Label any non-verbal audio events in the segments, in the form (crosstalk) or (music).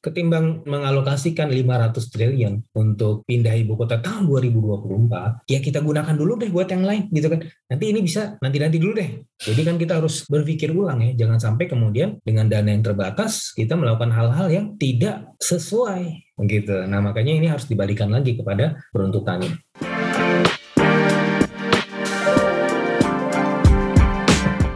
Ketimbang mengalokasikan 500 triliun untuk pindah ibu kota tahun 2024, ya kita gunakan dulu deh buat yang lain gitu kan. Nanti ini bisa nanti-nanti dulu deh. Jadi kan kita harus berpikir ulang ya, jangan sampai kemudian dengan dana yang terbatas kita melakukan hal-hal yang tidak sesuai gitu. Nah, makanya ini harus dibalikan lagi kepada peruntukannya.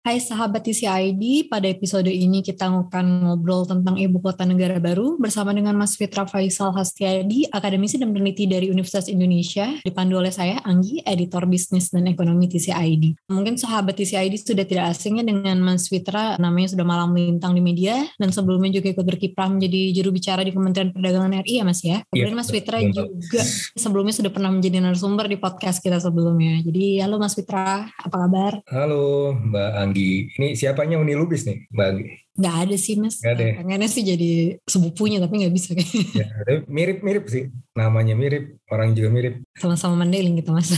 Hai sahabat TCID, pada episode ini kita akan ngobrol tentang ibu kota negara baru bersama dengan Mas Fitra Faisal Hastiadi, akademisi dan peneliti dari Universitas Indonesia, dipandu oleh saya, Anggi, editor bisnis dan ekonomi TCID. Mungkin sahabat TCID sudah tidak asingnya dengan Mas Fitra, namanya sudah malam melintang di media, dan sebelumnya juga ikut berkiprah menjadi juru bicara di Kementerian Perdagangan RI ya Mas ya. Kemudian Mas Fitra juga sebelumnya sudah pernah menjadi narasumber di podcast kita sebelumnya. Jadi halo Mas Fitra, apa kabar? Halo Mbak Anggi. Anggi. Ini siapanya Uni Lubis nih, Mbak Anggi? Gak ada sih mas. Gak ada. Ya? Pengennya sih jadi sepupunya tapi gak bisa. ya, mirip-mirip sih. Namanya mirip, orang juga mirip. Sama-sama Mandailing gitu mas.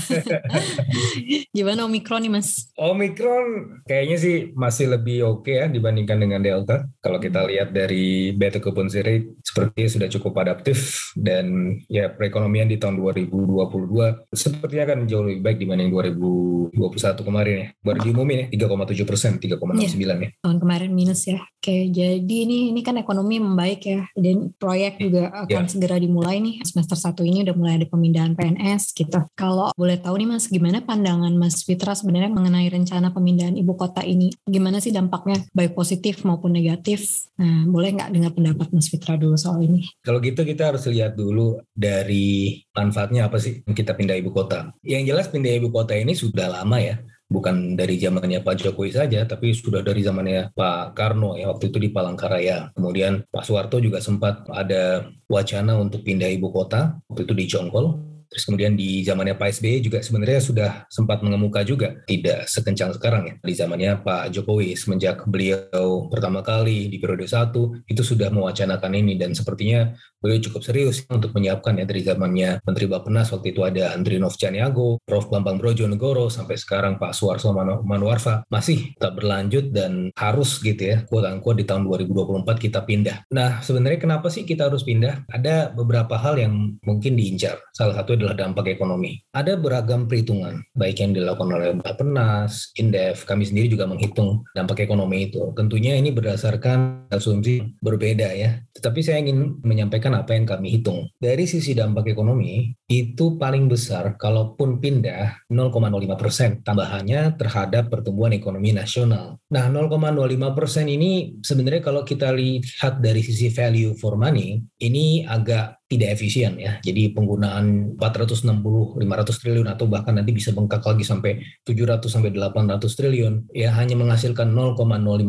(laughs) Gimana Omikron nih mas? Omikron kayaknya sih masih lebih oke okay ya dibandingkan dengan Delta. Kalau kita hmm. lihat dari beta occupancy rate sepertinya sudah cukup adaptif dan ya perekonomian di tahun 2022 sepertinya kan jauh lebih baik dibanding 2021 kemarin ya. Baru diumumin ya 3,7 persen, 3,69 ya. ya. Tahun kemarin minus ya. Oke, jadi ini ini kan ekonomi membaik ya, dan proyek juga akan yeah. segera dimulai nih semester satu ini udah mulai ada pemindahan PNS gitu. Kalau boleh tahu nih Mas, gimana pandangan Mas Fitra sebenarnya mengenai rencana pemindahan ibu kota ini? Gimana sih dampaknya baik positif maupun negatif? Nah, boleh nggak dengar pendapat Mas Fitra dulu soal ini? Kalau gitu kita harus lihat dulu dari manfaatnya apa sih kita pindah ibu kota. Yang jelas pindah ibu kota ini sudah lama ya bukan dari zamannya Pak Jokowi saja, tapi sudah dari zamannya Pak Karno ya waktu itu di Palangkaraya. Kemudian Pak Soeharto juga sempat ada wacana untuk pindah ibu kota, waktu itu di Jonggol. Terus kemudian di zamannya Pak SBY juga sebenarnya sudah sempat mengemuka juga, tidak sekencang sekarang ya. Di zamannya Pak Jokowi semenjak beliau pertama kali di periode satu itu sudah mewacanakan ini dan sepertinya beliau cukup serius untuk menyiapkan ya dari zamannya Menteri Bappenas waktu itu ada Andrinov Caniago, Prof Bambang Brojonegoro sampai sekarang Pak Suarso Manuarfa masih tak berlanjut dan harus gitu ya unquote di tahun 2024 kita pindah. Nah sebenarnya kenapa sih kita harus pindah? Ada beberapa hal yang mungkin diincar. Salah satu adalah dampak ekonomi. Ada beragam perhitungan, baik yang dilakukan oleh Bapenas, Indef, kami sendiri juga menghitung dampak ekonomi itu. Tentunya ini berdasarkan asumsi berbeda ya. Tetapi saya ingin menyampaikan apa yang kami hitung. Dari sisi dampak ekonomi, itu paling besar kalaupun pindah 0,05 persen tambahannya terhadap pertumbuhan ekonomi nasional. Nah 0,05 persen ini sebenarnya kalau kita lihat dari sisi value for money, ini agak tidak efisien ya. Jadi penggunaan 460 500 triliun atau bahkan nanti bisa bengkak lagi sampai 700 sampai 800 triliun ya hanya menghasilkan 0,05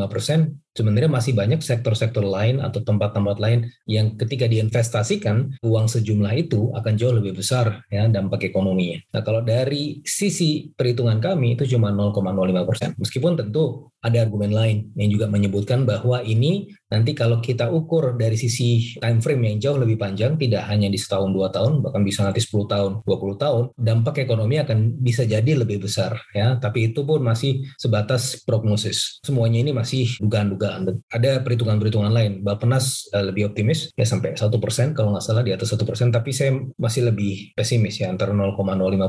persen sebenarnya masih banyak sektor-sektor lain atau tempat-tempat lain yang ketika diinvestasikan uang sejumlah itu akan jauh lebih besar ya dampak ekonominya. Nah kalau dari sisi perhitungan kami itu cuma 0,05 persen. Meskipun tentu ada argumen lain yang juga menyebutkan bahwa ini nanti kalau kita ukur dari sisi time frame yang jauh lebih panjang, tidak hanya di setahun dua tahun, bahkan bisa nanti 10 tahun, 20 tahun, dampak ekonomi akan bisa jadi lebih besar ya. Tapi itu pun masih sebatas prognosis. Semuanya ini masih dugaan-dugaan dugaan. Ada perhitungan-perhitungan lain. Bapenas uh, lebih optimis ya sampai satu persen kalau nggak salah di atas satu persen. Tapi saya masih lebih pesimis ya antara 0,05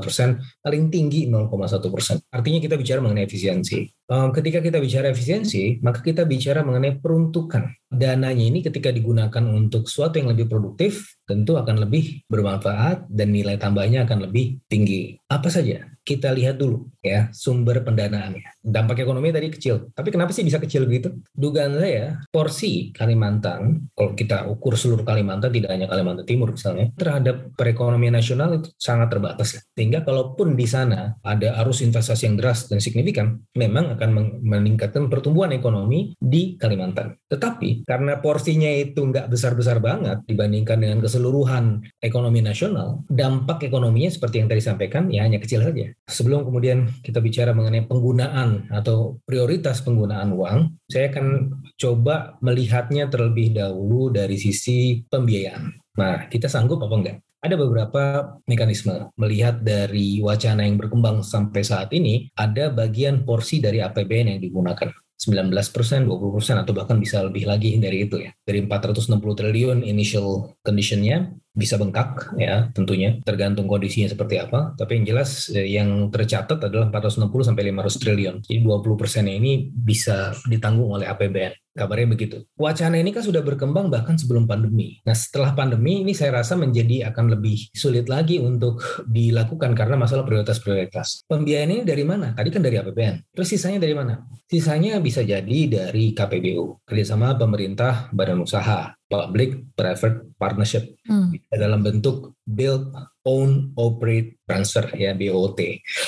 persen paling tinggi 0,1 persen. Artinya kita bicara mengenai efisiensi. Um, ketika kita bicara efisiensi, maka kita bicara mengenai peruntukan. Dananya ini ketika digunakan untuk sesuatu yang lebih produktif, tentu akan lebih bermanfaat dan nilai tambahnya akan lebih tinggi. Apa saja? Kita lihat dulu ya sumber pendanaannya. Dampak ekonomi tadi kecil, tapi kenapa sih bisa kecil begitu? Dugaan saya porsi Kalimantan, kalau kita ukur seluruh Kalimantan tidak hanya Kalimantan Timur misalnya, terhadap perekonomian nasional itu sangat terbatas. Sehingga kalaupun di sana ada arus investasi yang deras dan signifikan, memang akan meningkatkan pertumbuhan ekonomi di Kalimantan. Tetapi karena porsinya itu nggak besar-besar banget dibandingkan dengan keseluruhan ekonomi nasional, dampak ekonominya seperti yang tadi sampaikan ya hanya kecil saja. Sebelum kemudian kita bicara mengenai penggunaan atau prioritas penggunaan uang, saya akan coba melihatnya terlebih dahulu dari sisi pembiayaan. Nah, kita sanggup apa enggak? ada beberapa mekanisme melihat dari wacana yang berkembang sampai saat ini ada bagian porsi dari APBN yang digunakan 19 persen, 20 persen, atau bahkan bisa lebih lagi dari itu ya. Dari 460 triliun initial conditionnya bisa bengkak ya tentunya tergantung kondisinya seperti apa. Tapi yang jelas eh, yang tercatat adalah 460 sampai 500 triliun. Jadi 20 persennya ini bisa ditanggung oleh APBN. Kabarnya begitu. Wacana ini kan sudah berkembang bahkan sebelum pandemi. Nah setelah pandemi ini saya rasa menjadi akan lebih sulit lagi untuk dilakukan karena masalah prioritas-prioritas. Pembiayaan ini dari mana? Tadi kan dari APBN. Terus sisanya dari mana? Sisanya bisa jadi dari KPBU, kerjasama pemerintah, badan usaha, public private partnership. Hmm. dalam bentuk build own operate transfer ya BOT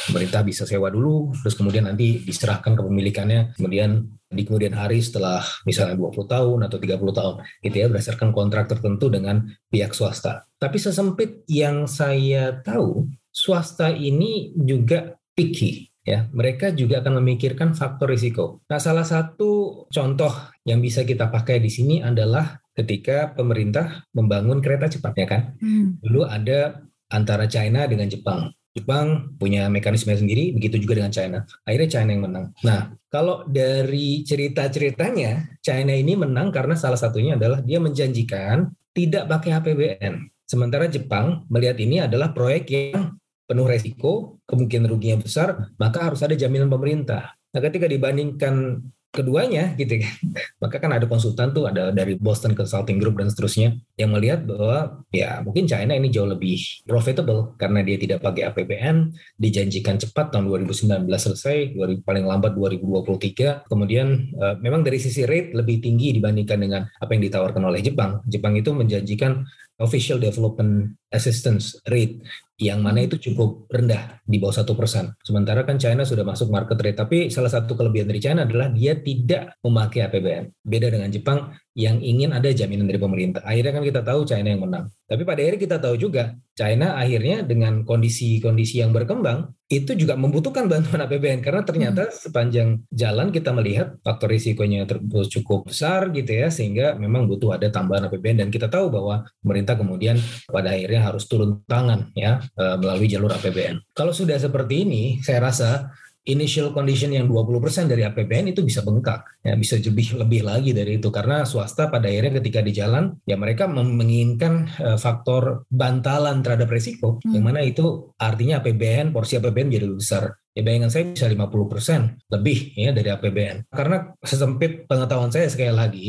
pemerintah bisa sewa dulu terus kemudian nanti diserahkan kepemilikannya kemudian di kemudian hari setelah misalnya 20 tahun atau 30 tahun gitu ya berdasarkan kontrak tertentu dengan pihak swasta. Tapi sesempit yang saya tahu swasta ini juga picky ya. Mereka juga akan memikirkan faktor risiko. Nah, salah satu contoh yang bisa kita pakai di sini adalah ketika pemerintah membangun kereta cepat ya kan. Hmm. Dulu ada antara China dengan Jepang. Jepang punya mekanisme sendiri, begitu juga dengan China. Akhirnya China yang menang. Nah, kalau dari cerita-ceritanya, China ini menang karena salah satunya adalah dia menjanjikan tidak pakai APBN. Sementara Jepang melihat ini adalah proyek yang penuh resiko, kemungkinan ruginya besar, maka harus ada jaminan pemerintah. Nah, ketika dibandingkan keduanya gitu kan. Maka kan ada konsultan tuh ada dari Boston Consulting Group dan seterusnya yang melihat bahwa ya mungkin China ini jauh lebih profitable karena dia tidak pakai APBN, dijanjikan cepat tahun 2019 selesai, paling lambat 2023. Kemudian uh, memang dari sisi rate lebih tinggi dibandingkan dengan apa yang ditawarkan oleh Jepang. Jepang itu menjanjikan official development assistance rate yang mana itu cukup rendah di bawah satu persen. Sementara kan China sudah masuk market rate, tapi salah satu kelebihan dari China adalah dia tidak memakai APBN. Beda dengan Jepang yang ingin ada jaminan dari pemerintah. Akhirnya kan kita tahu China yang menang. Tapi pada akhirnya kita tahu juga China akhirnya dengan kondisi-kondisi yang berkembang itu juga membutuhkan bantuan APBN karena ternyata hmm. sepanjang jalan kita melihat faktor risikonya cukup besar gitu ya sehingga memang butuh ada tambahan APBN dan kita tahu bahwa pemerintah kemudian pada akhirnya harus turun tangan ya eh, melalui jalur APBN. Kalau sudah seperti ini saya rasa initial condition yang 20% dari APBN itu bisa bengkak, ya bisa lebih lebih lagi dari itu karena swasta pada akhirnya ketika di jalan ya mereka menginginkan uh, faktor bantalan terhadap risiko hmm. yang mana itu artinya APBN porsi APBN jadi lebih besar. Ya bayangan saya bisa 50% lebih ya dari APBN. Karena sesempit pengetahuan saya sekali lagi,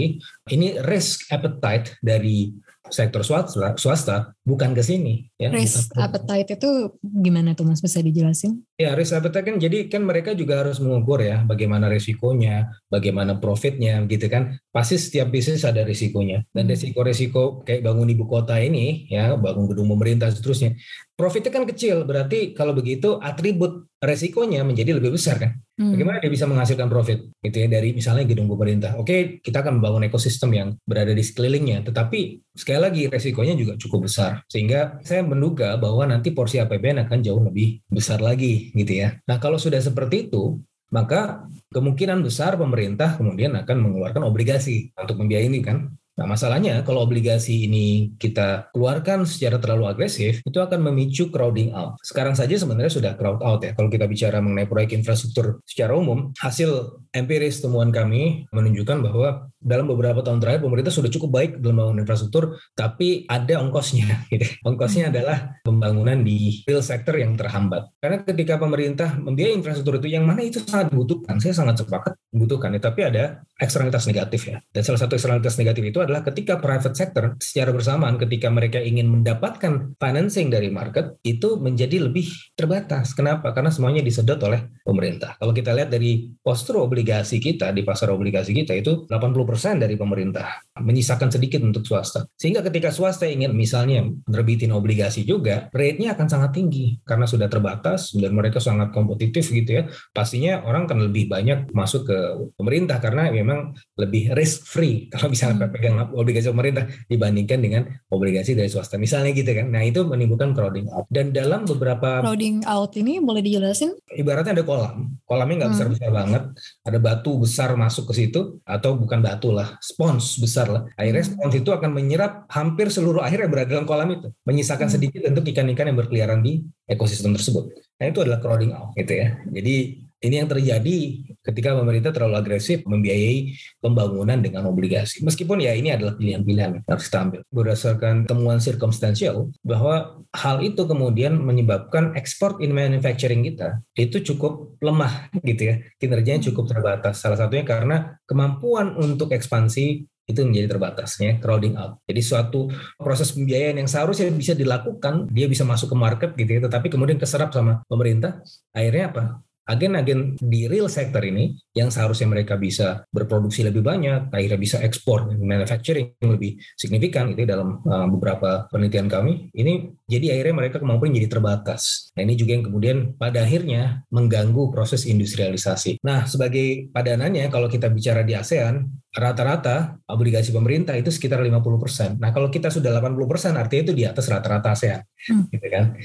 ini risk appetite dari sektor swasta, swasta bukan ke sini. Ya, risk appetite itu gimana tuh Mas bisa dijelasin? Ya risk appetite kan jadi kan mereka juga harus mengukur ya bagaimana risikonya, bagaimana profitnya gitu kan. Pasti setiap bisnis ada risikonya dan hmm. risiko-risiko kayak bangun ibu kota ini ya bangun gedung pemerintah seterusnya profitnya kan kecil, berarti kalau begitu atribut resikonya menjadi lebih besar kan. Hmm. Bagaimana dia bisa menghasilkan profit gitu ya dari misalnya gedung pemerintah. Oke, kita akan membangun ekosistem yang berada di sekelilingnya, tetapi sekali lagi resikonya juga cukup besar. Sehingga saya menduga bahwa nanti porsi APBN akan jauh lebih besar lagi gitu ya. Nah, kalau sudah seperti itu, maka kemungkinan besar pemerintah kemudian akan mengeluarkan obligasi untuk membiayai ini kan. Nah, masalahnya kalau obligasi ini kita keluarkan secara terlalu agresif, itu akan memicu crowding out. Sekarang saja sebenarnya sudah crowd out ya. Kalau kita bicara mengenai proyek infrastruktur secara umum, hasil empiris temuan kami menunjukkan bahwa dalam beberapa tahun terakhir pemerintah sudah cukup baik dalam membangun infrastruktur, tapi ada ongkosnya. (laughs) Gitu. Ongkosnya hmm. adalah pembangunan di real sector yang terhambat. Karena ketika pemerintah membiayai infrastruktur itu yang mana itu sangat dibutuhkan, saya sangat sepakat membutuhkan. Ya, tapi ada eksternalitas negatif ya. Dan salah satu eksternalitas negatif itu adalah ketika private sector secara bersamaan ketika mereka ingin mendapatkan financing dari market itu menjadi lebih terbatas. Kenapa? Karena semuanya disedot oleh pemerintah. Kalau kita lihat dari postur obligasi kita di pasar obligasi kita itu 80% dari pemerintah, menyisakan sedikit untuk swasta. Sehingga ketika swasta ingin misalnya menerbitin obligasi juga, rate-nya akan sangat tinggi karena sudah terbatas dan mereka sangat kompetitif gitu ya. Pastinya orang akan lebih banyak masuk ke pemerintah karena memang lebih risk free (laughs) kalau misalnya hmm. pegang obligasi pemerintah dibandingkan dengan obligasi dari swasta. Misalnya gitu kan. Nah, itu menimbulkan crowding out. Dan dalam beberapa crowding out ini boleh dijelasin? Ibaratnya ada kolam. kolamnya nggak Hmm. besar-besar banget, ada batu besar masuk ke situ atau bukan batu lah, spons besar lah. Akhirnya Hmm. spons itu akan menyerap hampir seluruh air yang berada dalam kolam itu, menyisakan Hmm. sedikit untuk ikan-ikan yang berkeliaran di ekosistem tersebut. Nah itu adalah crowding out gitu ya. Jadi ini yang terjadi ketika pemerintah terlalu agresif membiayai pembangunan dengan obligasi. Meskipun ya ini adalah pilihan-pilihan yang harus kita ambil. Berdasarkan temuan circumstantial bahwa hal itu kemudian menyebabkan ekspor in manufacturing kita itu cukup lemah gitu ya. Kinerjanya cukup terbatas. Salah satunya karena kemampuan untuk ekspansi itu menjadi terbatasnya crowding out. Jadi suatu proses pembiayaan yang seharusnya bisa dilakukan, dia bisa masuk ke market gitu ya, tetapi kemudian keserap sama pemerintah, akhirnya apa? Agen-agen di real sector ini yang seharusnya mereka bisa berproduksi lebih banyak, akhirnya bisa ekspor manufacturing lebih signifikan itu dalam uh, beberapa penelitian kami. Ini jadi akhirnya mereka kemampuan jadi terbatas. Nah ini juga yang kemudian pada akhirnya mengganggu proses industrialisasi. Nah sebagai padanannya kalau kita bicara di ASEAN, rata-rata obligasi pemerintah itu sekitar 50%. Nah kalau kita sudah 80% artinya itu di atas rata-rata ASEAN. Hmm. Gitu kan.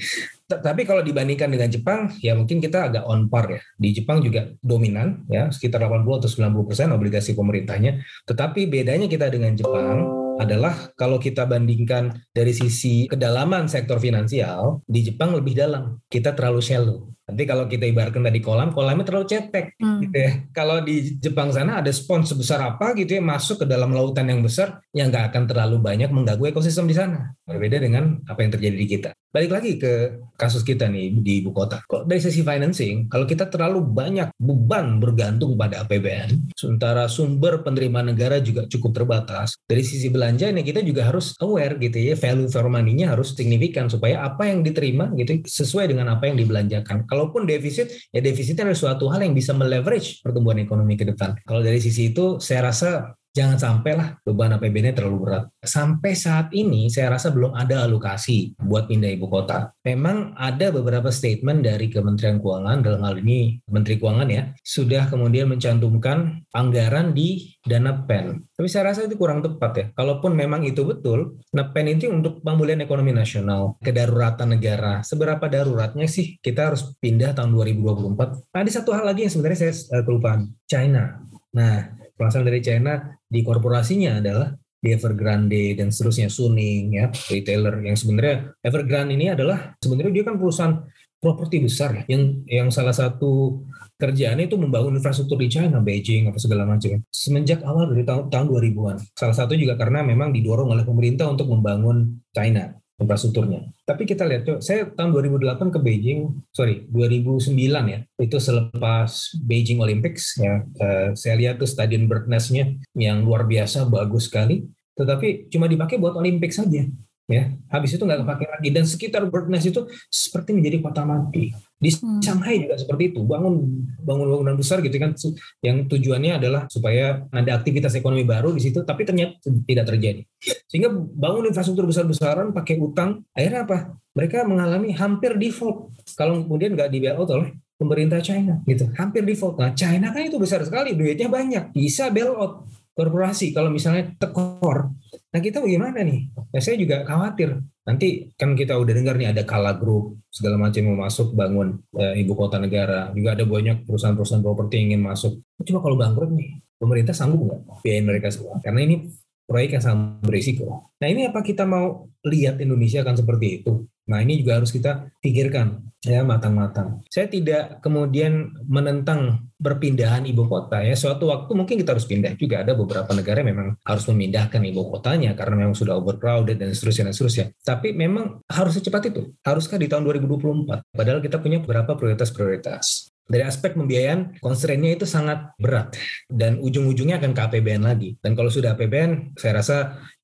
Tapi kalau dibandingkan dengan Jepang, ya mungkin kita agak on par ya. Di Jepang juga dominan, ya sekitar 80 atau 90 persen obligasi pemerintahnya. Tetapi bedanya kita dengan Jepang adalah kalau kita bandingkan dari sisi kedalaman sektor finansial, di Jepang lebih dalam. Kita terlalu shallow. Nanti kalau kita ibaratkan tadi kolam, kolamnya terlalu cetek. Hmm. Gitu ya. Kalau di Jepang sana ada spons sebesar apa gitu ya masuk ke dalam lautan yang besar yang nggak akan terlalu banyak mengganggu ekosistem di sana. Berbeda dengan apa yang terjadi di kita. Balik lagi ke kasus kita nih di ibu kota. Kalau dari sisi financing, kalau kita terlalu banyak beban bergantung pada APBN, sementara sumber penerimaan negara juga cukup terbatas. Dari sisi belanja ini kita juga harus aware gitu ya, value for money-nya harus signifikan supaya apa yang diterima gitu sesuai dengan apa yang dibelanjakan. Kalaupun defisit, ya defisitnya adalah suatu hal yang bisa meleverage pertumbuhan ekonomi ke depan. Kalau dari sisi itu, saya rasa jangan sampailah beban APBN terlalu berat. Sampai saat ini saya rasa belum ada alokasi buat pindah ibu kota. Memang ada beberapa statement dari Kementerian Keuangan dalam hal ini Menteri Keuangan ya sudah kemudian mencantumkan anggaran di dana PEN. Tapi saya rasa itu kurang tepat ya. Kalaupun memang itu betul, nah PEN itu untuk pemulihan ekonomi nasional, kedaruratan negara. Seberapa daruratnya sih kita harus pindah tahun 2024? Ada satu hal lagi yang sebenarnya saya uh, kelupaan, China. Nah, berasal dari China di korporasinya adalah di Evergrande dan seterusnya Suning ya retailer yang sebenarnya Evergrande ini adalah sebenarnya dia kan perusahaan properti besar ya yang yang salah satu kerjaannya itu membangun infrastruktur di China, Beijing apa segala macam. Semenjak awal dari tahun tahun 2000-an. Salah satu juga karena memang didorong oleh pemerintah untuk membangun China infrastrukturnya. Tapi kita lihat, saya tahun 2008 ke Beijing, sorry, 2009 ya, itu selepas Beijing Olympics ya, eh, saya lihat tuh stadion Bird Nest-nya yang luar biasa, bagus sekali, tetapi cuma dipakai buat Olympics saja. Ya, habis itu nggak kepake lagi dan sekitar Bird Nest itu seperti menjadi kota mati. Di Hmm. Shanghai juga seperti itu, bangun bangun bangunan besar gitu kan, yang tujuannya adalah supaya ada aktivitas ekonomi baru di situ, tapi ternyata tidak terjadi. Sehingga bangun infrastruktur besar-besaran pakai utang, akhirnya apa? Mereka mengalami hampir default. Kalau kemudian nggak di bailout oleh pemerintah China gitu, hampir default. Nah, China kan itu besar sekali, duitnya banyak, bisa bailout korporasi kalau misalnya tekor. Nah kita bagaimana nih? Nah, saya juga khawatir. Nanti kan kita udah dengar nih ada Kala Group segala macam mau masuk bangun eh, ibu kota negara. Juga ada banyak perusahaan-perusahaan properti ingin masuk. Coba kalau bangkrut nih, pemerintah sanggup nggak biayain mereka semua? Karena ini proyek yang sangat berisiko. Nah ini apa kita mau lihat Indonesia akan seperti itu? Nah ini juga harus kita pikirkan ya matang-matang. Saya tidak kemudian menentang perpindahan ibu kota ya. Suatu waktu mungkin kita harus pindah juga. Ada beberapa negara memang harus memindahkan ibu kotanya karena memang sudah overcrowded dan seterusnya dan seterusnya. Tapi memang harus secepat itu. Haruskah di tahun 2024? Padahal kita punya beberapa prioritas-prioritas. Dari aspek pembiayaan, constraint-nya itu sangat berat dan ujung-ujungnya akan ke APBN lagi. Dan kalau sudah APBN, saya rasa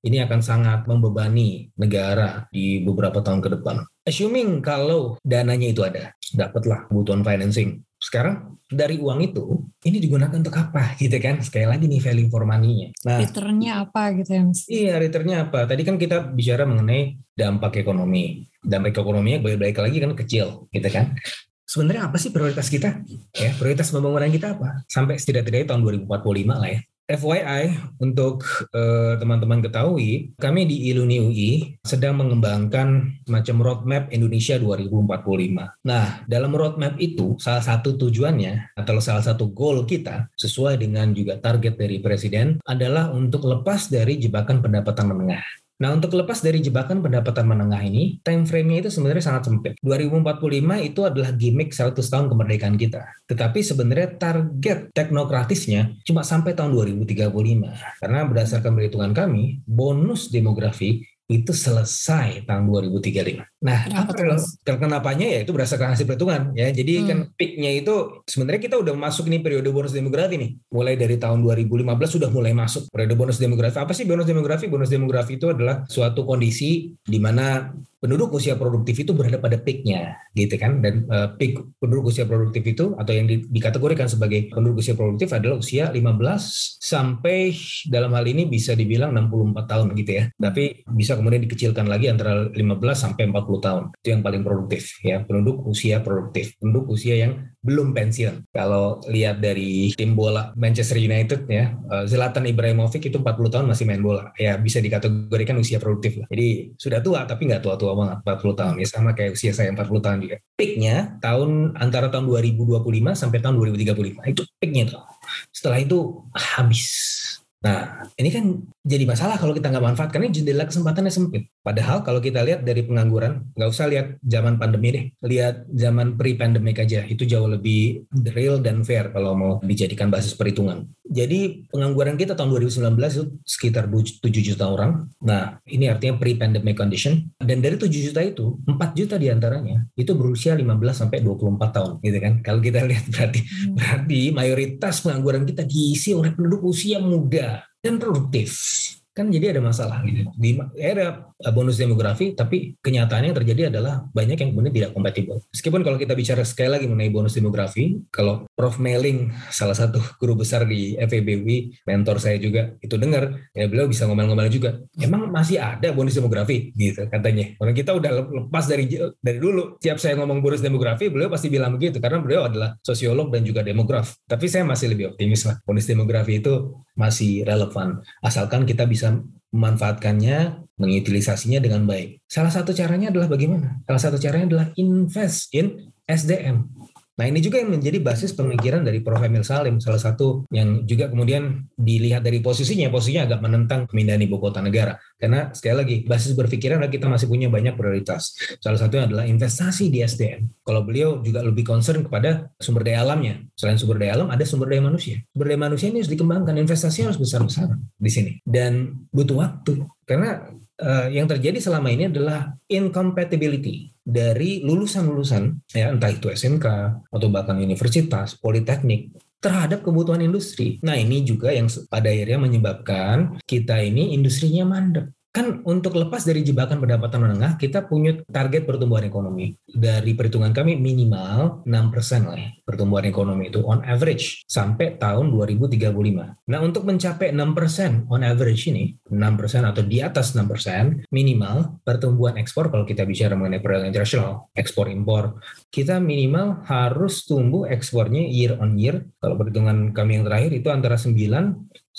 ini akan sangat membebani negara di beberapa tahun ke depan. Assuming kalau dananya itu ada, dapatlah kebutuhan financing. Sekarang dari uang itu, ini digunakan untuk apa gitu kan? Sekali lagi nih value for money-nya. Nah, Returnnya apa gitu ya Mas? Iya, returnnya apa? Tadi kan kita bicara mengenai dampak ekonomi. Dampak ekonominya balik-balik lagi kan kecil, gitu kan? Sebenarnya apa sih prioritas kita? Ya, prioritas pembangunan kita apa? Sampai setidak-tidaknya tahun 2045 lah ya. FYI untuk teman teman-teman ketahui, kami di Iluni UI sedang mengembangkan macam roadmap Indonesia 2045. Nah, dalam roadmap itu salah satu tujuannya atau salah satu goal kita sesuai dengan juga target dari presiden adalah untuk lepas dari jebakan pendapatan menengah. Nah, untuk lepas dari jebakan pendapatan menengah ini, time frame-nya itu sebenarnya sangat sempit. 2045 itu adalah gimmick 100 tahun kemerdekaan kita. Tetapi sebenarnya target teknokratisnya cuma sampai tahun 2035. Karena berdasarkan perhitungan kami, bonus demografi itu selesai tahun 2035. Nah, apa kenapanya ya itu berdasarkan hasil perhitungan ya. Jadi hmm. kan peaknya itu sebenarnya kita udah masuk nih periode bonus demografi nih. Mulai dari tahun 2015 sudah mulai masuk periode bonus demografi. Apa sih bonus demografi? Bonus demografi itu adalah suatu kondisi di mana penduduk usia produktif itu berada pada peaknya gitu kan dan uh, peak penduduk usia produktif itu atau yang di, dikategorikan sebagai penduduk usia produktif adalah usia 15 sampai dalam hal ini bisa dibilang 64 tahun gitu ya tapi bisa kemudian dikecilkan lagi antara 15 sampai 40 tahun. Itu yang paling produktif ya. Penduduk usia produktif. Penduduk usia yang belum pensiun. Kalau lihat dari tim bola Manchester United ya uh, Zlatan Ibrahimovic itu 40 tahun masih main bola. Ya bisa dikategorikan usia produktif lah. Jadi sudah tua tapi nggak tua-tua tua banget 40 tahun. Ya sama kayak usia saya 40 tahun juga. Peaknya tahun antara tahun 2025 sampai tahun 2035 itu peaknya tuh. Setelah itu habis Nah, ini kan jadi masalah kalau kita nggak manfaatkan ini jendela kesempatannya sempit. Padahal kalau kita lihat dari pengangguran, nggak usah lihat zaman pandemi deh, lihat zaman pre-pandemic aja, itu jauh lebih real dan fair kalau mau dijadikan basis perhitungan. Jadi pengangguran kita tahun 2019 itu sekitar 7 juta orang. Nah, ini artinya pre-pandemic condition. Dan dari 7 juta itu, 4 juta di antaranya itu berusia 15 sampai 24 tahun, gitu kan? Kalau kita lihat berarti hmm. berarti mayoritas pengangguran kita diisi oleh penduduk usia muda dan produktif kan jadi ada masalah gitu. Di era bonus demografi tapi kenyataannya yang terjadi adalah banyak yang kemudian tidak kompatibel. Meskipun kalau kita bicara sekali lagi mengenai bonus demografi kalau Prof. Meling salah satu (laughs) guru besar di FEBUI mentor saya juga itu dengar ya beliau bisa ngomel-ngomel juga. Emang masih ada bonus demografi? Gitu katanya. Orang kita udah lepas dari dari dulu. Siap saya ngomong bonus demografi beliau pasti bilang begitu karena beliau adalah sosiolog dan juga demograf. Tapi saya masih lebih optimis lah bonus demografi itu masih relevan. Asalkan kita bisa memanfaatkannya, mengutilisasinya dengan baik. Salah satu caranya adalah bagaimana? Salah satu caranya adalah invest in SDM. Nah ini juga yang menjadi basis pemikiran dari Prof. Emil Salim, salah satu yang juga kemudian dilihat dari posisinya, posisinya agak menentang pemindahan ibu kota negara. Karena sekali lagi, basis berpikiran adalah kita masih punya banyak prioritas. Salah satunya adalah investasi di SDM. Kalau beliau juga lebih concern kepada sumber daya alamnya. Selain sumber daya alam, ada sumber daya manusia. Sumber daya manusia ini harus dikembangkan, investasinya harus besar-besaran di sini. Dan butuh waktu. Karena uh, yang terjadi selama ini adalah incompatibility dari lulusan-lulusan ya entah itu SMK atau bahkan universitas, politeknik terhadap kebutuhan industri. Nah, ini juga yang pada akhirnya menyebabkan kita ini industrinya mandek kan untuk lepas dari jebakan pendapatan menengah kita punya target pertumbuhan ekonomi dari perhitungan kami minimal 6% lah ya pertumbuhan ekonomi itu on average sampai tahun 2035. Nah untuk mencapai 6% on average ini 6% atau di atas 6% minimal pertumbuhan ekspor kalau kita bicara mengenai perdagangan internasional ekspor impor kita minimal harus tumbuh ekspornya year on year kalau perhitungan kami yang terakhir itu antara 9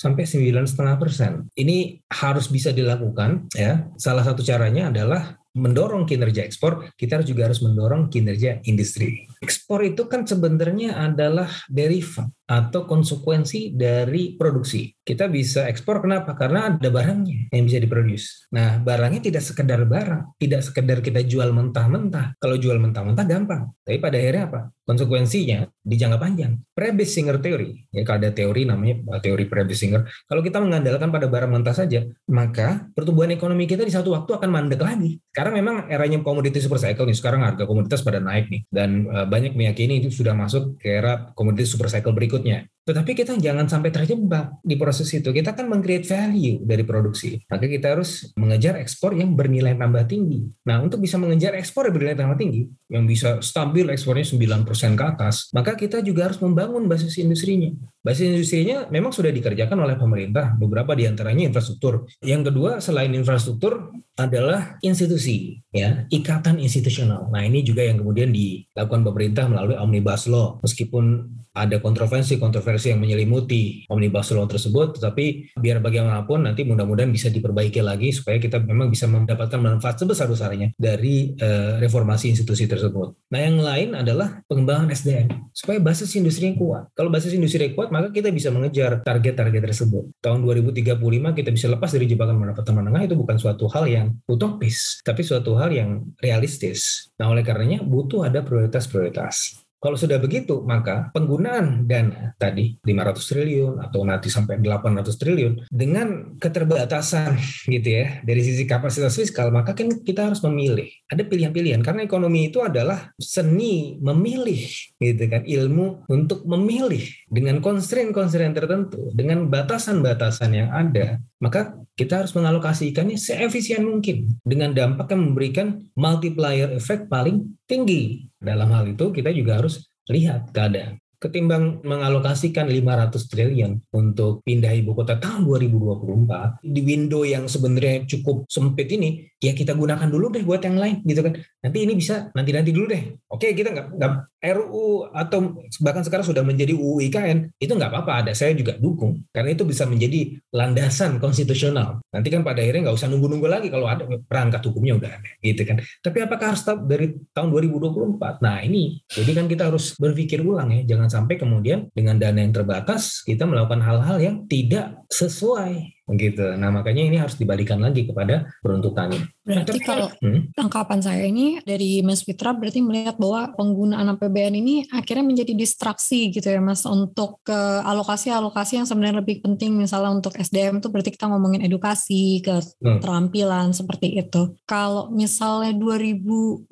sampai sembilan setengah persen. Ini harus bisa dilakukan ya. Salah satu caranya adalah mendorong kinerja ekspor, kita juga harus mendorong kinerja industri. Ekspor itu kan sebenarnya adalah derivat atau konsekuensi dari produksi. Kita bisa ekspor kenapa? Karena ada barangnya yang bisa diproduksi. Nah, barangnya tidak sekedar barang, tidak sekedar kita jual mentah-mentah. Kalau jual mentah-mentah gampang, tapi pada akhirnya apa? Konsekuensinya di jangka panjang. Prebisinger teori, ya kalau ada teori namanya eh, teori Prebisinger. Kalau kita mengandalkan pada barang mentah saja, maka pertumbuhan ekonomi kita di satu waktu akan mandek lagi. Sekarang memang eranya komoditi super cycle nih. Sekarang harga komoditas pada naik nih dan eh, banyak meyakini itu sudah masuk ke era komoditi super cycle berikut berikutnya. Tetapi kita jangan sampai terjebak di proses itu. Kita kan meng-create value dari produksi. Maka kita harus mengejar ekspor yang bernilai tambah tinggi. Nah, untuk bisa mengejar ekspor yang bernilai tambah tinggi, yang bisa stabil ekspornya 9% ke atas, maka kita juga harus membangun basis industrinya. Basis industrinya memang sudah dikerjakan oleh pemerintah, beberapa di antaranya infrastruktur. Yang kedua selain infrastruktur adalah institusi, ya ikatan institusional. Nah ini juga yang kemudian dilakukan pemerintah melalui omnibus law. Meskipun ada kontroversi-kontroversi yang menyelimuti omnibus law tersebut, tetapi biar bagaimanapun nanti mudah-mudahan bisa diperbaiki lagi supaya kita memang bisa mendapatkan manfaat sebesar-besarnya dari uh, reformasi institusi tersebut. Nah yang lain adalah pengembangan SDM supaya basis industri yang kuat. Kalau basis industri yang kuat maka kita bisa mengejar target-target tersebut. Tahun 2035 kita bisa lepas dari jebakan pendapatan menengah itu bukan suatu hal yang utopis, tapi suatu hal yang realistis. Nah oleh karenanya butuh ada prioritas-prioritas. Kalau sudah begitu, maka penggunaan dana tadi 500 triliun atau nanti sampai 800 triliun dengan keterbatasan gitu ya dari sisi kapasitas fiskal, maka kan kita harus memilih. Ada pilihan-pilihan karena ekonomi itu adalah seni memilih gitu kan, ilmu untuk memilih dengan constraint-constraint tertentu, dengan batasan-batasan yang ada. Maka kita harus mengalokasikannya seefisien mungkin dengan dampak yang memberikan multiplier effect paling tinggi dalam hal itu kita juga harus lihat keadaan. Ketimbang mengalokasikan 500 triliun untuk pindah ibu kota tahun 2024 di window yang sebenarnya cukup sempit ini, ya kita gunakan dulu deh buat yang lain gitu kan. Nanti ini bisa nanti-nanti dulu deh. Oke kita nggak RUU atau bahkan sekarang sudah menjadi UU IKN itu nggak apa-apa. Ada saya juga dukung karena itu bisa menjadi landasan konstitusional. Nanti kan pada akhirnya nggak usah nunggu-nunggu lagi kalau ada perangkat hukumnya udah ada gitu kan. Tapi apakah harus dari tahun 2024 nah ini. Jadi kan kita harus berpikir ulang ya. Jangan sampai kemudian dengan dana yang terbatas kita melakukan hal-hal yang tidak sesuai gitu. Nah makanya ini harus dibalikan lagi kepada peruntukannya. Berarti kalau hmm? tangkapan saya ini dari Mas Fitra berarti melihat bahwa penggunaan APBN ini akhirnya menjadi distraksi gitu ya Mas untuk ke alokasi-alokasi yang sebenarnya lebih penting misalnya untuk SDM itu berarti kita ngomongin edukasi, keterampilan hmm. seperti itu. Kalau misalnya 2024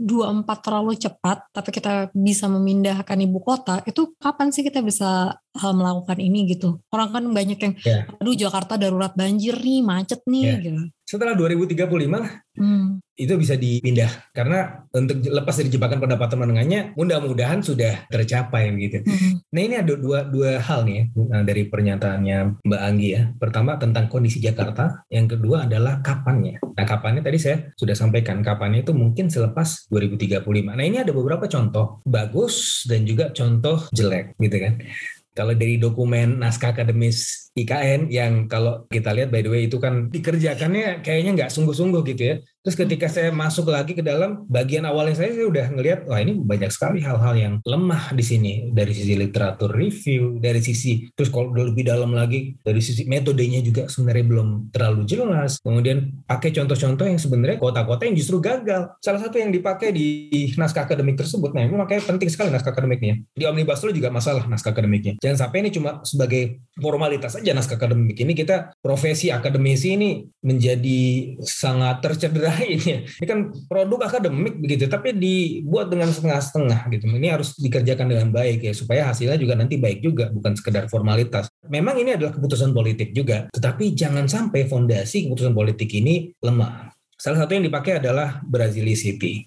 terlalu cepat tapi kita bisa memindahkan ibu kota itu kapan sih kita bisa melakukan ini gitu. Orang kan banyak yang, yeah. aduh Jakarta darurat banjir nih, macet nih yeah. gitu. Setelah 2035 hmm. itu bisa dipindah karena untuk lepas dari jebakan pendapatan menengahnya mudah-mudahan sudah tercapai gitu. Hmm. Nah ini ada dua dua hal nih ya, nah, dari pernyataannya Mbak Anggi ya. Pertama tentang kondisi Jakarta, yang kedua adalah kapannya. Nah kapannya tadi saya sudah sampaikan kapannya itu mungkin selepas 2035. Nah ini ada beberapa contoh bagus dan juga contoh jelek gitu kan. Kalau dari dokumen naskah akademis IKN yang kalau kita lihat by the way itu kan dikerjakannya kayaknya nggak sungguh-sungguh gitu ya. Terus ketika saya masuk lagi ke dalam bagian awalnya saya, saya udah ngelihat wah ini banyak sekali hal-hal yang lemah di sini dari sisi literatur review, dari sisi terus kalau lebih dalam lagi dari sisi metodenya juga sebenarnya belum terlalu jelas. Kemudian pakai contoh-contoh yang sebenarnya kota-kota yang justru gagal. Salah satu yang dipakai di naskah akademik tersebut, nah ini makanya penting sekali naskah akademiknya. Di Omnibus Law juga masalah naskah akademiknya. Jangan sampai ini cuma sebagai formalitas aja naskah akademik ini kita profesi akademisi ini menjadi sangat tercederai ini. Ini kan produk akademik begitu, tapi dibuat dengan setengah-setengah gitu. Ini harus dikerjakan dengan baik ya supaya hasilnya juga nanti baik juga, bukan sekedar formalitas. Memang ini adalah keputusan politik juga, tetapi jangan sampai fondasi keputusan politik ini lemah. Salah satu yang dipakai adalah Brazilian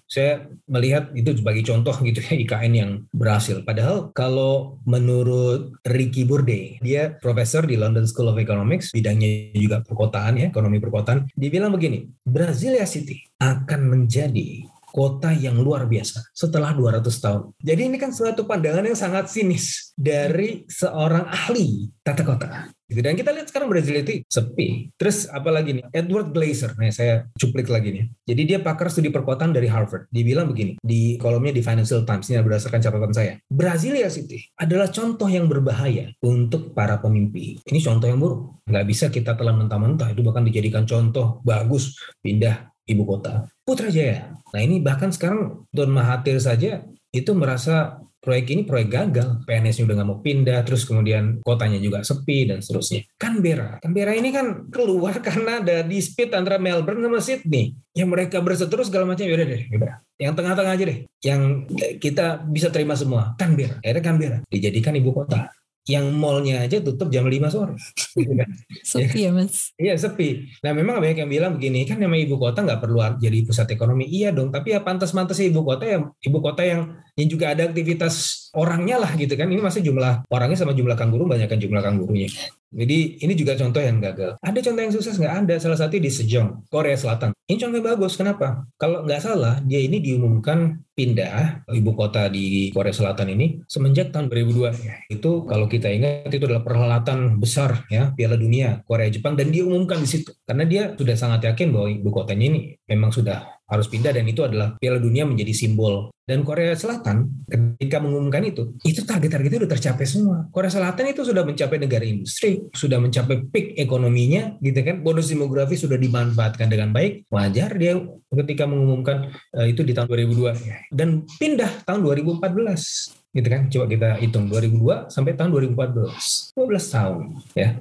Saya melihat itu sebagai contoh gitu ya IKN yang berhasil. Padahal kalau menurut Ricky Burde, dia profesor di London School of Economics, bidangnya juga perkotaan ya, ekonomi perkotaan. Dia bilang begini, Brasilia City akan menjadi kota yang luar biasa setelah 200 tahun. Jadi ini kan suatu pandangan yang sangat sinis dari seorang ahli tata kota. Gitu. Dan kita lihat sekarang Brazil itu sepi. Terus apalagi nih, Edward Glaser, nih saya cuplik lagi nih. Jadi dia pakar studi perkotaan dari Harvard. Dia bilang begini, di kolomnya di Financial Times, ini berdasarkan catatan saya. Brasilia City adalah contoh yang berbahaya untuk para pemimpi. Ini contoh yang buruk. Nggak bisa kita telah mentah-mentah, itu bahkan dijadikan contoh bagus pindah ibu kota. Putrajaya. Nah ini bahkan sekarang Don Mahathir saja itu merasa proyek ini proyek gagal, PNS-nya udah nggak mau pindah, terus kemudian kotanya juga sepi dan seterusnya. Canberra, Canberra ini kan keluar (laughs) karena ada dispute antara Melbourne sama Sydney. Yang mereka berseteru segala macam, yaudah deh, yaudah. Yang tengah-tengah aja deh, yang kita bisa terima semua. Canberra, akhirnya Canberra dijadikan ibu kota yang mallnya aja tutup jam 5 sore. Gitu (laughs) kan. sepi ya mas? Iya sepi. Nah memang banyak yang bilang begini, kan nama ibu kota nggak perlu jadi pusat ekonomi. Iya dong, tapi ya pantas-pantas ibu kota yang ibu kota yang yang juga ada aktivitas orangnya lah gitu kan. Ini masih jumlah orangnya sama jumlah kanguru banyakkan jumlah kangurunya. Jadi ini juga contoh yang gagal. Ada contoh yang sukses nggak ada. Salah satu di Sejong, Korea Selatan. Ini contoh yang bagus. Kenapa? Kalau nggak salah, dia ini diumumkan pindah ibu kota di Korea Selatan ini semenjak tahun 2002. Itu kalau kita ingat itu adalah perhelatan besar ya Piala Dunia Korea Jepang dan diumumkan di situ karena dia sudah sangat yakin bahwa ibu kotanya ini memang sudah harus pindah dan itu adalah Piala Dunia menjadi simbol. Dan Korea Selatan ketika mengumumkan itu, itu target-targetnya sudah tercapai semua. Korea Selatan itu sudah mencapai negara industri, sudah mencapai peak ekonominya, gitu kan. Bonus demografi sudah dimanfaatkan dengan baik. Wajar dia ketika mengumumkan uh, itu di tahun 2002 dan pindah tahun 2014 gitu kan coba kita hitung 2002 sampai tahun 2014 12 tahun ya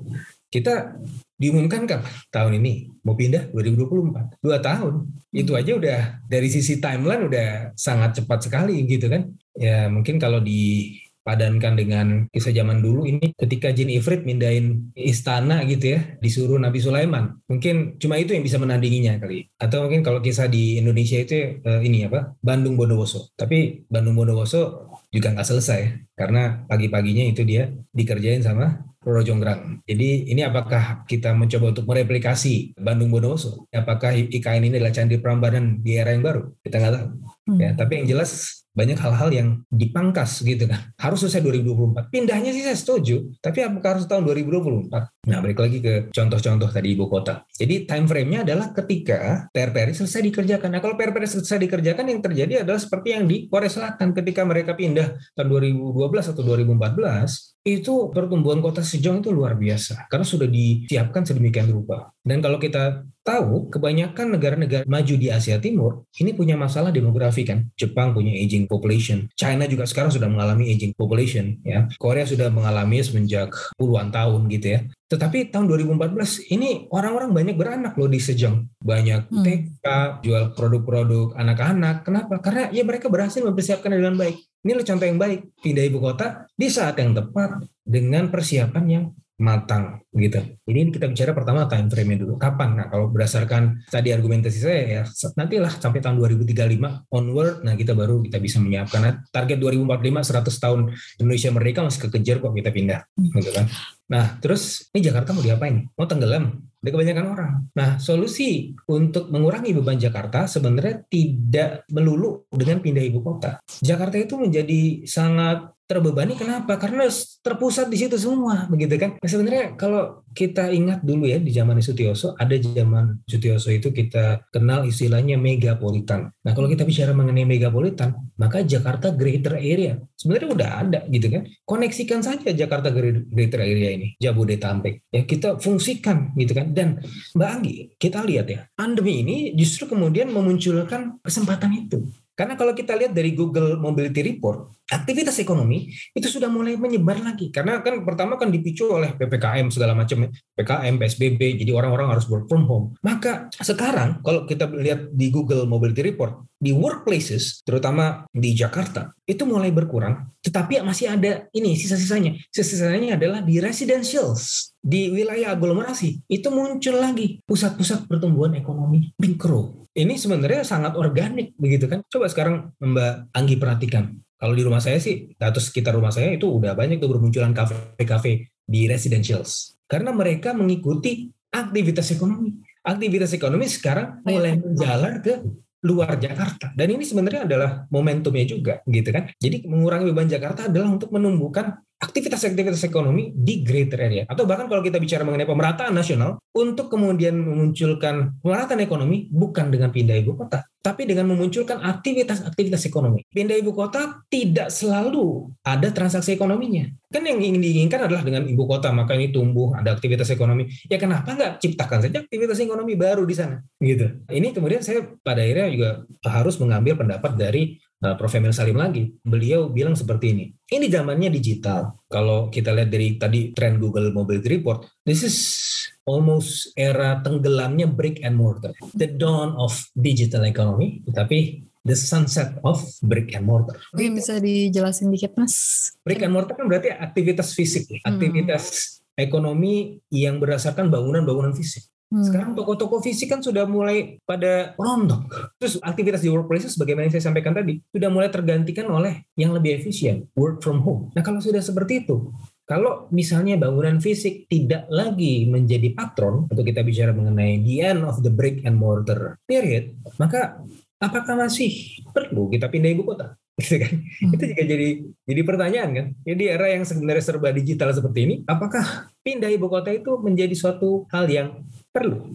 kita diumumkan kan tahun ini. Mau pindah? 2024 dua tahun. Itu aja udah dari sisi timeline udah sangat cepat sekali gitu kan. Ya mungkin kalau dipadankan dengan kisah zaman dulu ini ketika Jin Ifrit mindahin istana gitu ya disuruh Nabi Sulaiman mungkin cuma itu yang bisa menandinginya kali atau mungkin kalau kisah di Indonesia itu eh, ini apa Bandung Bondowoso tapi Bandung Bondowoso juga nggak selesai karena pagi-paginya itu dia dikerjain sama Roro Jonggrang. Jadi ini apakah kita mencoba untuk mereplikasi Bandung Bondowoso? Apakah IKN ini adalah Candi Prambanan di era yang baru? Kita nggak tahu. Hmm. Ya, tapi yang jelas banyak hal-hal yang dipangkas gitu kan. Harus selesai 2024. Pindahnya sih saya setuju, tapi apakah harus tahun 2024? Nah, balik lagi ke contoh-contoh tadi ibu kota. Jadi time frame-nya adalah ketika PRPR selesai dikerjakan. Nah, kalau PRPR selesai dikerjakan yang terjadi adalah seperti yang di Korea Selatan ketika mereka pindah tahun 2012 atau 2014 itu pertumbuhan kota Sejong itu luar biasa karena sudah disiapkan sedemikian rupa. Dan kalau kita tahu kebanyakan negara-negara maju di Asia Timur ini punya masalah demografi kan. Jepang punya aging population, China juga sekarang sudah mengalami aging population ya. Korea sudah mengalami semenjak puluhan tahun gitu ya. Tetapi tahun 2014 ini orang-orang banyak beranak loh di Sejong. Banyak hmm. TK, jual produk-produk anak-anak. Kenapa? Karena ya mereka berhasil mempersiapkan dengan baik. Ini contoh yang baik, pindah ibu kota di saat yang tepat dengan persiapan yang matang gitu. Ini kita bicara pertama time frame dulu. Kapan? Nah, kalau berdasarkan tadi argumentasi saya ya nantilah sampai tahun 2035 onward nah kita baru kita bisa menyiapkan nah, target 2045 100 tahun Indonesia merdeka masih kekejar kok kita pindah gitu kan. Nah, terus ini Jakarta mau diapain? Mau tenggelam? Ada kebanyakan orang. Nah, solusi untuk mengurangi beban Jakarta sebenarnya tidak melulu dengan pindah ibu kota. Jakarta itu menjadi sangat terbebani kenapa? Karena terpusat di situ semua, begitu kan? Nah, sebenarnya kalau kita ingat dulu ya di zaman Sutioso, ada zaman Sutioso itu kita kenal istilahnya megapolitan. Nah, kalau kita bicara mengenai megapolitan, maka Jakarta Greater Area sebenarnya udah ada gitu kan. Koneksikan saja Jakarta Greater Area ini, Jabodetabek. Ya kita fungsikan gitu kan. Dan Mbak Anggi, kita lihat ya, pandemi ini justru kemudian memunculkan kesempatan itu. Karena kalau kita lihat dari Google Mobility Report, aktivitas ekonomi itu sudah mulai menyebar lagi. Karena kan pertama kan dipicu oleh PPKM segala macam, PKM, PSBB, jadi orang-orang harus work from home. Maka sekarang kalau kita lihat di Google Mobility Report, di workplaces, terutama di Jakarta, itu mulai berkurang. Tetapi masih ada ini sisa-sisanya. Sisa-sisanya adalah di residentials, di wilayah aglomerasi. Itu muncul lagi pusat-pusat pertumbuhan ekonomi mikro ini sebenarnya sangat organik begitu kan. Coba sekarang Mbak Anggi perhatikan. Kalau di rumah saya sih, atau sekitar rumah saya itu udah banyak tuh bermunculan kafe-kafe di residentials. Karena mereka mengikuti aktivitas ekonomi. Aktivitas ekonomi sekarang mulai menjalar ke luar Jakarta. Dan ini sebenarnya adalah momentumnya juga gitu kan. Jadi mengurangi beban Jakarta adalah untuk menumbuhkan aktivitas-aktivitas ekonomi di greater area atau bahkan kalau kita bicara mengenai pemerataan nasional untuk kemudian memunculkan pemerataan ekonomi bukan dengan pindah ibu kota tapi dengan memunculkan aktivitas-aktivitas ekonomi. Pindah ibu kota tidak selalu ada transaksi ekonominya. Kan yang ingin diinginkan adalah dengan ibu kota, maka ini tumbuh, ada aktivitas ekonomi. Ya kenapa nggak ciptakan saja aktivitas ekonomi baru di sana? Gitu. Ini kemudian saya pada akhirnya juga harus mengambil pendapat dari Prof. Emil Salim lagi. Beliau bilang seperti ini. Ini zamannya digital. Kalau kita lihat dari tadi tren Google Mobility Report, this is almost era tenggelamnya brick and mortar. The dawn of digital economy, tapi the sunset of brick and mortar. Oke, bisa dijelasin dikit, Mas? Brick and mortar kan berarti aktivitas fisik, hmm. aktivitas ekonomi yang berdasarkan bangunan-bangunan fisik. Hmm. Sekarang toko-toko fisik kan sudah mulai pada rontok. Terus aktivitas di workplace sebagaimana yang saya sampaikan tadi sudah mulai tergantikan oleh yang lebih efisien, work from home. Nah kalau sudah seperti itu, kalau misalnya bangunan fisik tidak lagi menjadi patron, atau kita bicara mengenai the end of the brick and mortar period, maka apakah masih perlu kita pindah ibu kota? (laughs) Gitu kan? Hmm. Itu juga jadi jadi pertanyaan kan. Jadi era yang sebenarnya serba digital seperti ini, apakah pindah ibu kota itu menjadi suatu hal yang perlu.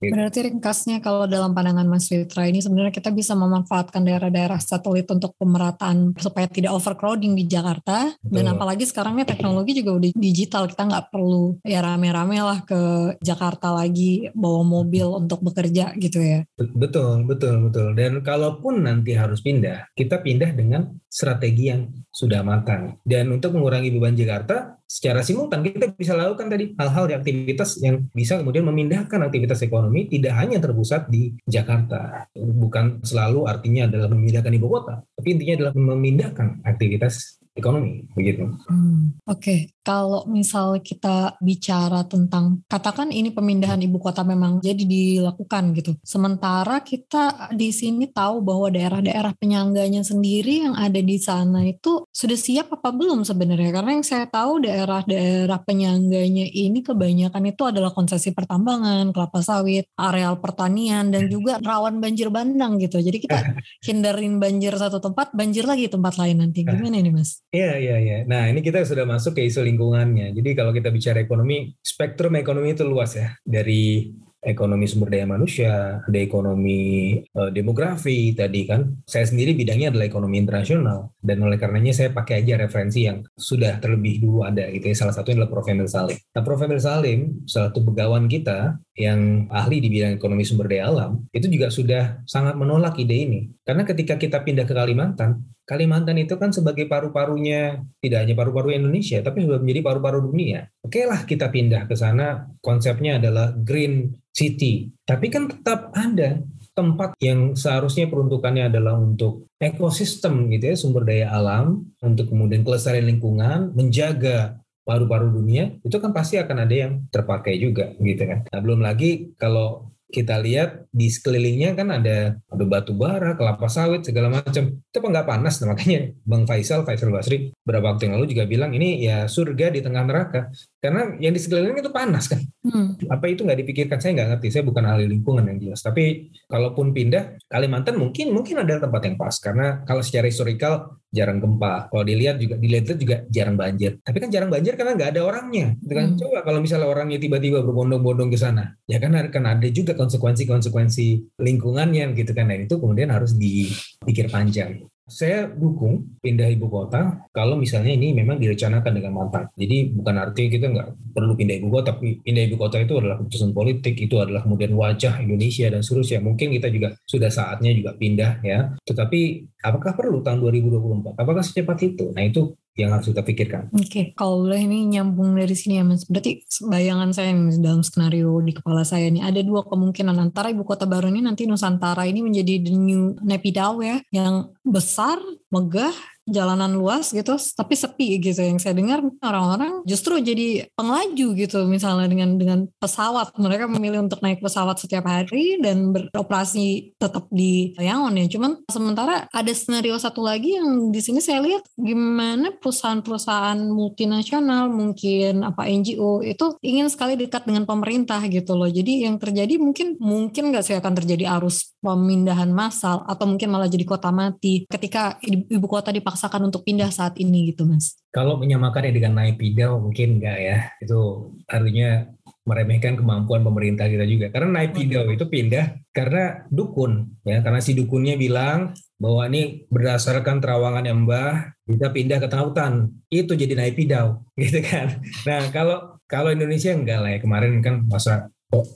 Gitu. Berarti ringkasnya kalau dalam pandangan Mas Fitra ini sebenarnya kita bisa memanfaatkan daerah-daerah satelit untuk pemerataan supaya tidak overcrowding di Jakarta Betul. dan apalagi sekarang ini teknologi juga udah digital kita nggak perlu ya rame-rame lah ke Jakarta lagi bawa mobil untuk bekerja gitu ya. Betul betul betul dan kalaupun nanti harus pindah kita pindah dengan strategi yang sudah matang dan untuk mengurangi beban Jakarta secara simultan kita bisa lakukan tadi hal-hal di aktivitas yang bisa kemudian memindahkan aktivitas ekonomi tidak hanya terpusat di Jakarta. Bukan selalu artinya adalah memindahkan ibu kota, tapi intinya adalah memindahkan aktivitas ekonomi begitu. Hmm, Oke, okay. kalau misal kita bicara tentang katakan ini pemindahan ibu kota memang jadi dilakukan gitu. Sementara kita di sini tahu bahwa daerah-daerah penyangganya sendiri yang ada di sana itu sudah siap apa belum sebenarnya? Karena yang saya tahu daerah-daerah penyangganya ini kebanyakan itu adalah konsesi pertambangan, kelapa sawit, areal pertanian dan juga rawan banjir bandang gitu. Jadi kita (laughs) hindarin banjir satu tempat, banjir lagi tempat lain nanti. Gimana ini Mas? Iya, iya, iya. Nah, ini kita sudah masuk ke isu lingkungannya. Jadi kalau kita bicara ekonomi, spektrum ekonomi itu luas ya. Dari ekonomi sumber daya manusia, ada ekonomi uh, demografi tadi kan. Saya sendiri bidangnya adalah ekonomi internasional dan oleh karenanya saya pakai aja referensi yang sudah terlebih dulu ada gitu ya. Salah satunya adalah Prof. Emil Salim. Nah, Prof. Emil Salim, salah satu begawan kita yang ahli di bidang ekonomi sumber daya alam, itu juga sudah sangat menolak ide ini. Karena ketika kita pindah ke Kalimantan, Kalimantan itu kan sebagai paru-parunya tidak hanya paru-paru Indonesia, tapi sudah menjadi paru-paru dunia. Oke lah kita pindah ke sana, konsepnya adalah green city. Tapi kan tetap ada tempat yang seharusnya peruntukannya adalah untuk ekosistem gitu ya, sumber daya alam, untuk kemudian kelestarian lingkungan, menjaga paru-paru dunia, itu kan pasti akan ada yang terpakai juga gitu kan. Nah, belum lagi kalau kita lihat di sekelilingnya kan ada ada batu bara, kelapa sawit, segala macam. Itu nggak panas? Nah, makanya Bang Faisal, Faisal Basri, beberapa waktu yang lalu juga bilang ini ya surga di tengah neraka. Karena yang di sekeliling itu panas kan. Hmm. Apa itu nggak dipikirkan? Saya nggak ngerti. Saya bukan ahli lingkungan yang jelas. Tapi kalaupun pindah, Kalimantan mungkin mungkin ada tempat yang pas. Karena kalau secara historikal jarang gempa. Kalau dilihat juga dilihat juga jarang banjir. Tapi kan jarang banjir karena nggak ada orangnya. Gitu kan? Hmm. Coba kalau misalnya orangnya tiba-tiba berbondong-bondong ke sana, ya kan akan ada juga konsekuensi-konsekuensi lingkungannya gitu kan. Dan itu kemudian harus dipikir panjang saya dukung pindah ibu kota kalau misalnya ini memang direncanakan dengan matang. Jadi bukan artinya kita nggak perlu pindah ibu kota, tapi pindah ibu kota itu adalah keputusan politik, itu adalah kemudian wajah Indonesia dan seterusnya. Mungkin kita juga sudah saatnya juga pindah ya. Tetapi apakah perlu tahun 2024? Apakah secepat itu? Nah itu yang harus kita pikirkan. Oke, okay. kalau boleh ini nyambung dari sini ya mas. Berarti bayangan saya dalam skenario di kepala saya ini ada dua kemungkinan antara ibu kota baru ini nanti Nusantara ini menjadi the new Nepidau ya, yang besar, megah, jalanan luas gitu tapi sepi gitu. Yang saya dengar orang-orang justru jadi pengelaju gitu misalnya dengan dengan pesawat. Mereka memilih untuk naik pesawat setiap hari dan beroperasi tetap di Yangon ya. Cuman sementara ada skenario satu lagi yang di sini saya lihat gimana perusahaan-perusahaan multinasional mungkin apa NGO itu ingin sekali dekat dengan pemerintah gitu loh. Jadi yang terjadi mungkin mungkin nggak sih akan terjadi arus pemindahan massal atau mungkin malah jadi kota mati ketika ibu kota dipaksa dipaksakan untuk pindah saat ini gitu mas? Kalau menyamakan dengan naik pidau mungkin enggak ya. Itu artinya meremehkan kemampuan pemerintah kita juga. Karena naik pidau itu pindah karena dukun ya, karena si dukunnya bilang bahwa ini berdasarkan terawangan yang mbah kita pindah ke tautan itu jadi naik pidau (laughs) gitu kan. Nah kalau kalau Indonesia enggak lah ya kemarin kan masa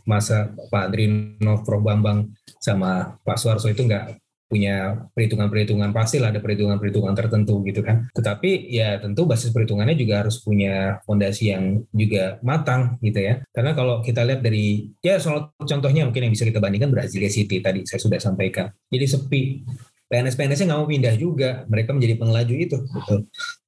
masa Pak Andrino Prof Bambang sama Pak Suarso itu enggak punya perhitungan-perhitungan pasti lah ada perhitungan-perhitungan tertentu gitu kan. Tetapi ya tentu basis perhitungannya juga harus punya fondasi yang juga matang gitu ya. Karena kalau kita lihat dari ya soal contohnya mungkin yang bisa kita bandingkan Brasilia City tadi saya sudah sampaikan. Jadi sepi PNS-PNS-nya nggak mau pindah juga, mereka menjadi pengelaju itu. Gitu.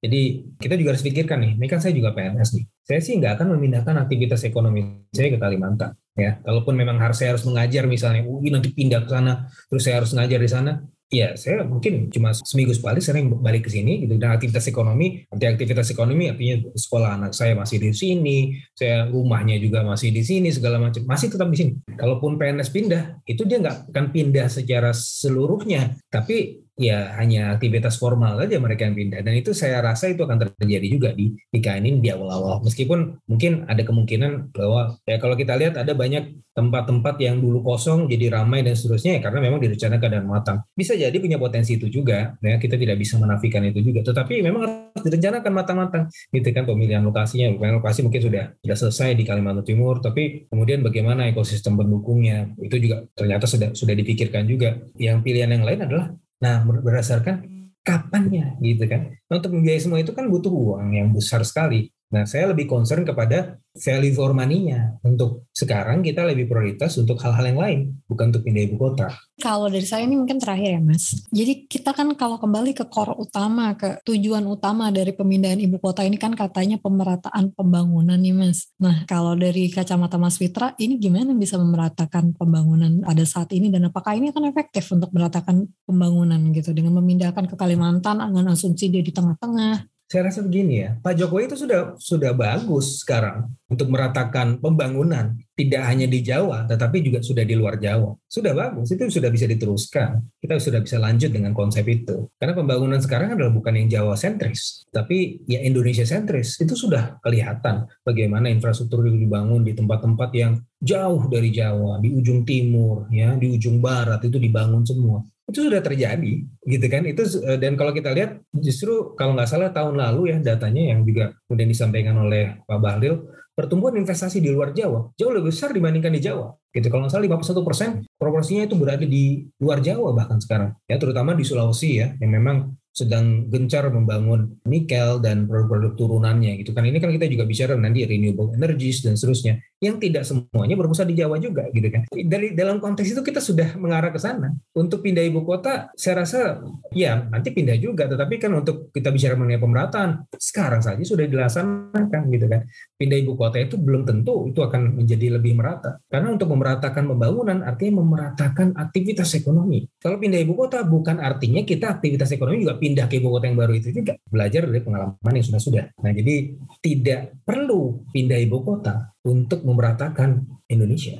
Jadi kita juga harus pikirkan nih, ini kan saya juga PNS nih. Saya sih nggak akan memindahkan aktivitas ekonomi saya ke Kalimantan. Ya, kalaupun memang harus saya harus mengajar misalnya, nanti pindah ke sana, terus saya harus ngajar di sana, ya saya mungkin cuma seminggu sekali sering balik ke sini gitu. Dan aktivitas ekonomi arti aktivitas ekonomi artinya sekolah anak saya masih di sini saya rumahnya juga masih di sini segala macam. Masih tetap di sini. Kalaupun PNS pindah itu dia nggak akan pindah secara seluruhnya. Tapi ya hanya aktivitas formal saja mereka yang pindah. Dan itu saya rasa itu akan terjadi juga di IKN ini di awal-awal. Meskipun mungkin ada kemungkinan bahwa ya kalau kita lihat ada banyak tempat-tempat yang dulu kosong jadi ramai dan seterusnya ya karena memang direncanakan dan matang. Bisa jadi punya potensi itu juga ya kita tidak bisa menafikan itu juga. Tetapi memang harus direncanakan matang-matang gitu kan pemilihan lokasinya. Pemilihan lokasi mungkin sudah sudah selesai di Kalimantan Timur tapi kemudian bagaimana ekosistem pendukungnya itu juga ternyata sudah sudah dipikirkan juga. Yang pilihan yang lain adalah Nah, berdasarkan kapannya gitu kan. Nah, untuk membiayai semua itu kan butuh uang yang besar sekali. Nah, saya lebih concern kepada value for money-nya. Untuk sekarang kita lebih prioritas untuk hal-hal yang lain, bukan untuk pindah ibu kota. Kalau dari saya ini mungkin terakhir ya, Mas. Jadi kita kan kalau kembali ke core utama, ke tujuan utama dari pemindahan ibu kota ini kan katanya pemerataan pembangunan nih, Mas. Nah, kalau dari kacamata Mas Fitra, ini gimana bisa memeratakan pembangunan pada saat ini dan apakah ini akan efektif untuk meratakan pembangunan gitu dengan memindahkan ke Kalimantan dengan asumsi dia di tengah-tengah saya rasa begini ya, Pak Jokowi itu sudah sudah bagus sekarang untuk meratakan pembangunan tidak hanya di Jawa, tetapi juga sudah di luar Jawa. Sudah bagus, itu sudah bisa diteruskan. Kita sudah bisa lanjut dengan konsep itu. Karena pembangunan sekarang adalah bukan yang Jawa sentris, tapi ya Indonesia sentris. Itu sudah kelihatan bagaimana infrastruktur itu dibangun di tempat-tempat yang jauh dari Jawa, di ujung timur, ya, di ujung barat itu dibangun semua itu sudah terjadi gitu kan. Itu eh, dan kalau kita lihat justru kalau nggak salah tahun lalu ya datanya yang juga kemudian disampaikan oleh Pak Bahlil pertumbuhan investasi di luar Jawa jauh lebih besar dibandingkan di Jawa gitu. Kalau nggak salah 51 persen proporsinya itu berada di luar Jawa bahkan sekarang ya. Terutama di Sulawesi ya yang memang sedang gencar membangun nikel dan produk-produk turunannya gitu kan. Ini kan kita juga bicara nanti renewable energies dan seterusnya yang tidak semuanya berpusat di Jawa juga gitu kan. Dari dalam konteks itu kita sudah mengarah ke sana. Untuk pindah ibu kota saya rasa ya nanti pindah juga. Tetapi kan untuk kita bicara mengenai pemerataan sekarang saja sudah dilaksanakan gitu kan. Pindah ibu kota itu belum tentu itu akan menjadi lebih merata. Karena untuk memeratakan pembangunan artinya memeratakan aktivitas ekonomi. Kalau pindah ibu kota bukan artinya kita aktivitas ekonomi juga pindah ke ibu kota yang baru itu juga. Belajar dari pengalaman yang sudah-sudah. Nah, jadi tidak perlu pindah ibu kota untuk memeratakan Indonesia.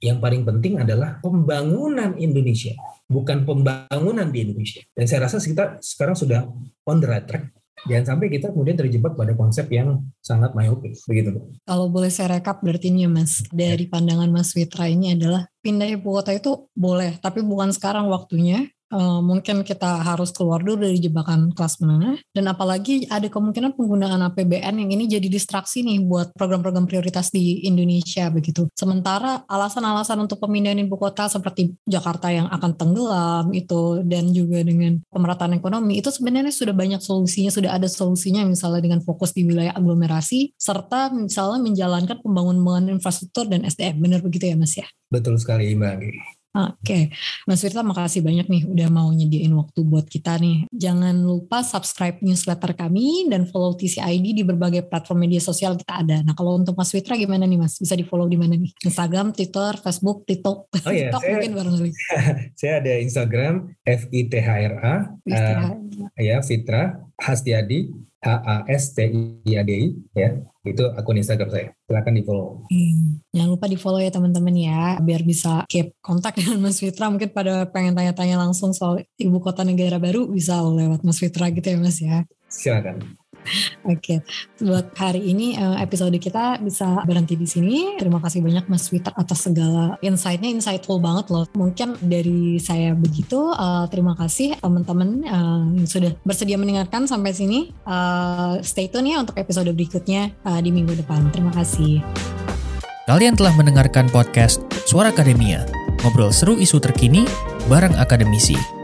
Yang paling penting adalah pembangunan Indonesia, bukan pembangunan di Indonesia. Dan saya rasa kita sekarang sudah on the right track. Jangan sampai kita kemudian terjebak pada konsep yang sangat myopis begitu Kalau boleh saya rekap berarti ini Mas. Dari pandangan Mas Witra ini adalah pindah ibu kota itu boleh tapi bukan sekarang waktunya uh, mungkin kita harus keluar dulu dari jebakan kelas menengah dan apalagi ada kemungkinan penggunaan APBN yang ini jadi distraksi nih buat program-program prioritas di Indonesia begitu. Sementara alasan-alasan untuk pemindahan ibu kota seperti Jakarta yang akan tenggelam itu dan juga dengan pemerataan ekonomi itu sebenarnya sudah banyak solusinya, sudah ada solusinya misalnya dengan fokus di wilayah aglomerasi serta misalnya menjalankan pembangunan infrastruktur dan SDM. Benar begitu ya Mas ya? Betul sekali Mbak. Oke, Mas Firta makasih banyak nih udah mau nyediain waktu buat kita nih. Jangan lupa subscribe newsletter kami dan follow TCID di berbagai platform media sosial kita ada. Nah kalau untuk Mas Fitra gimana nih Mas? Bisa di follow di mana nih? Instagram, Twitter, Facebook, TikTok, oh, iya, (laughs) TikTok saya, mungkin barangkali. (laughs) saya ada Instagram F I T H R A, uh, ya Fitra Hastiadi H A S T I A D I ya itu akun Instagram saya. Silakan di follow. Hmm. Jangan lupa di follow ya teman-teman ya, biar bisa keep kontak (laughs) dengan Mas Fitra. Mungkin pada pengen tanya-tanya langsung soal ibu kota negara baru bisa lewat Mas Fitra gitu ya Mas ya. Silakan. Oke, okay. buat hari ini eh, episode kita bisa berhenti di sini. Terima kasih banyak Mas Wita atas segala insight-nya, insightful banget loh. Mungkin dari saya begitu. Uh, terima kasih teman-teman uh, yang sudah bersedia mendengarkan sampai sini. Uh, stay tune ya untuk episode berikutnya uh, di minggu depan. Terima kasih. Kalian telah mendengarkan podcast Suara Akademia, ngobrol seru isu terkini bareng akademisi.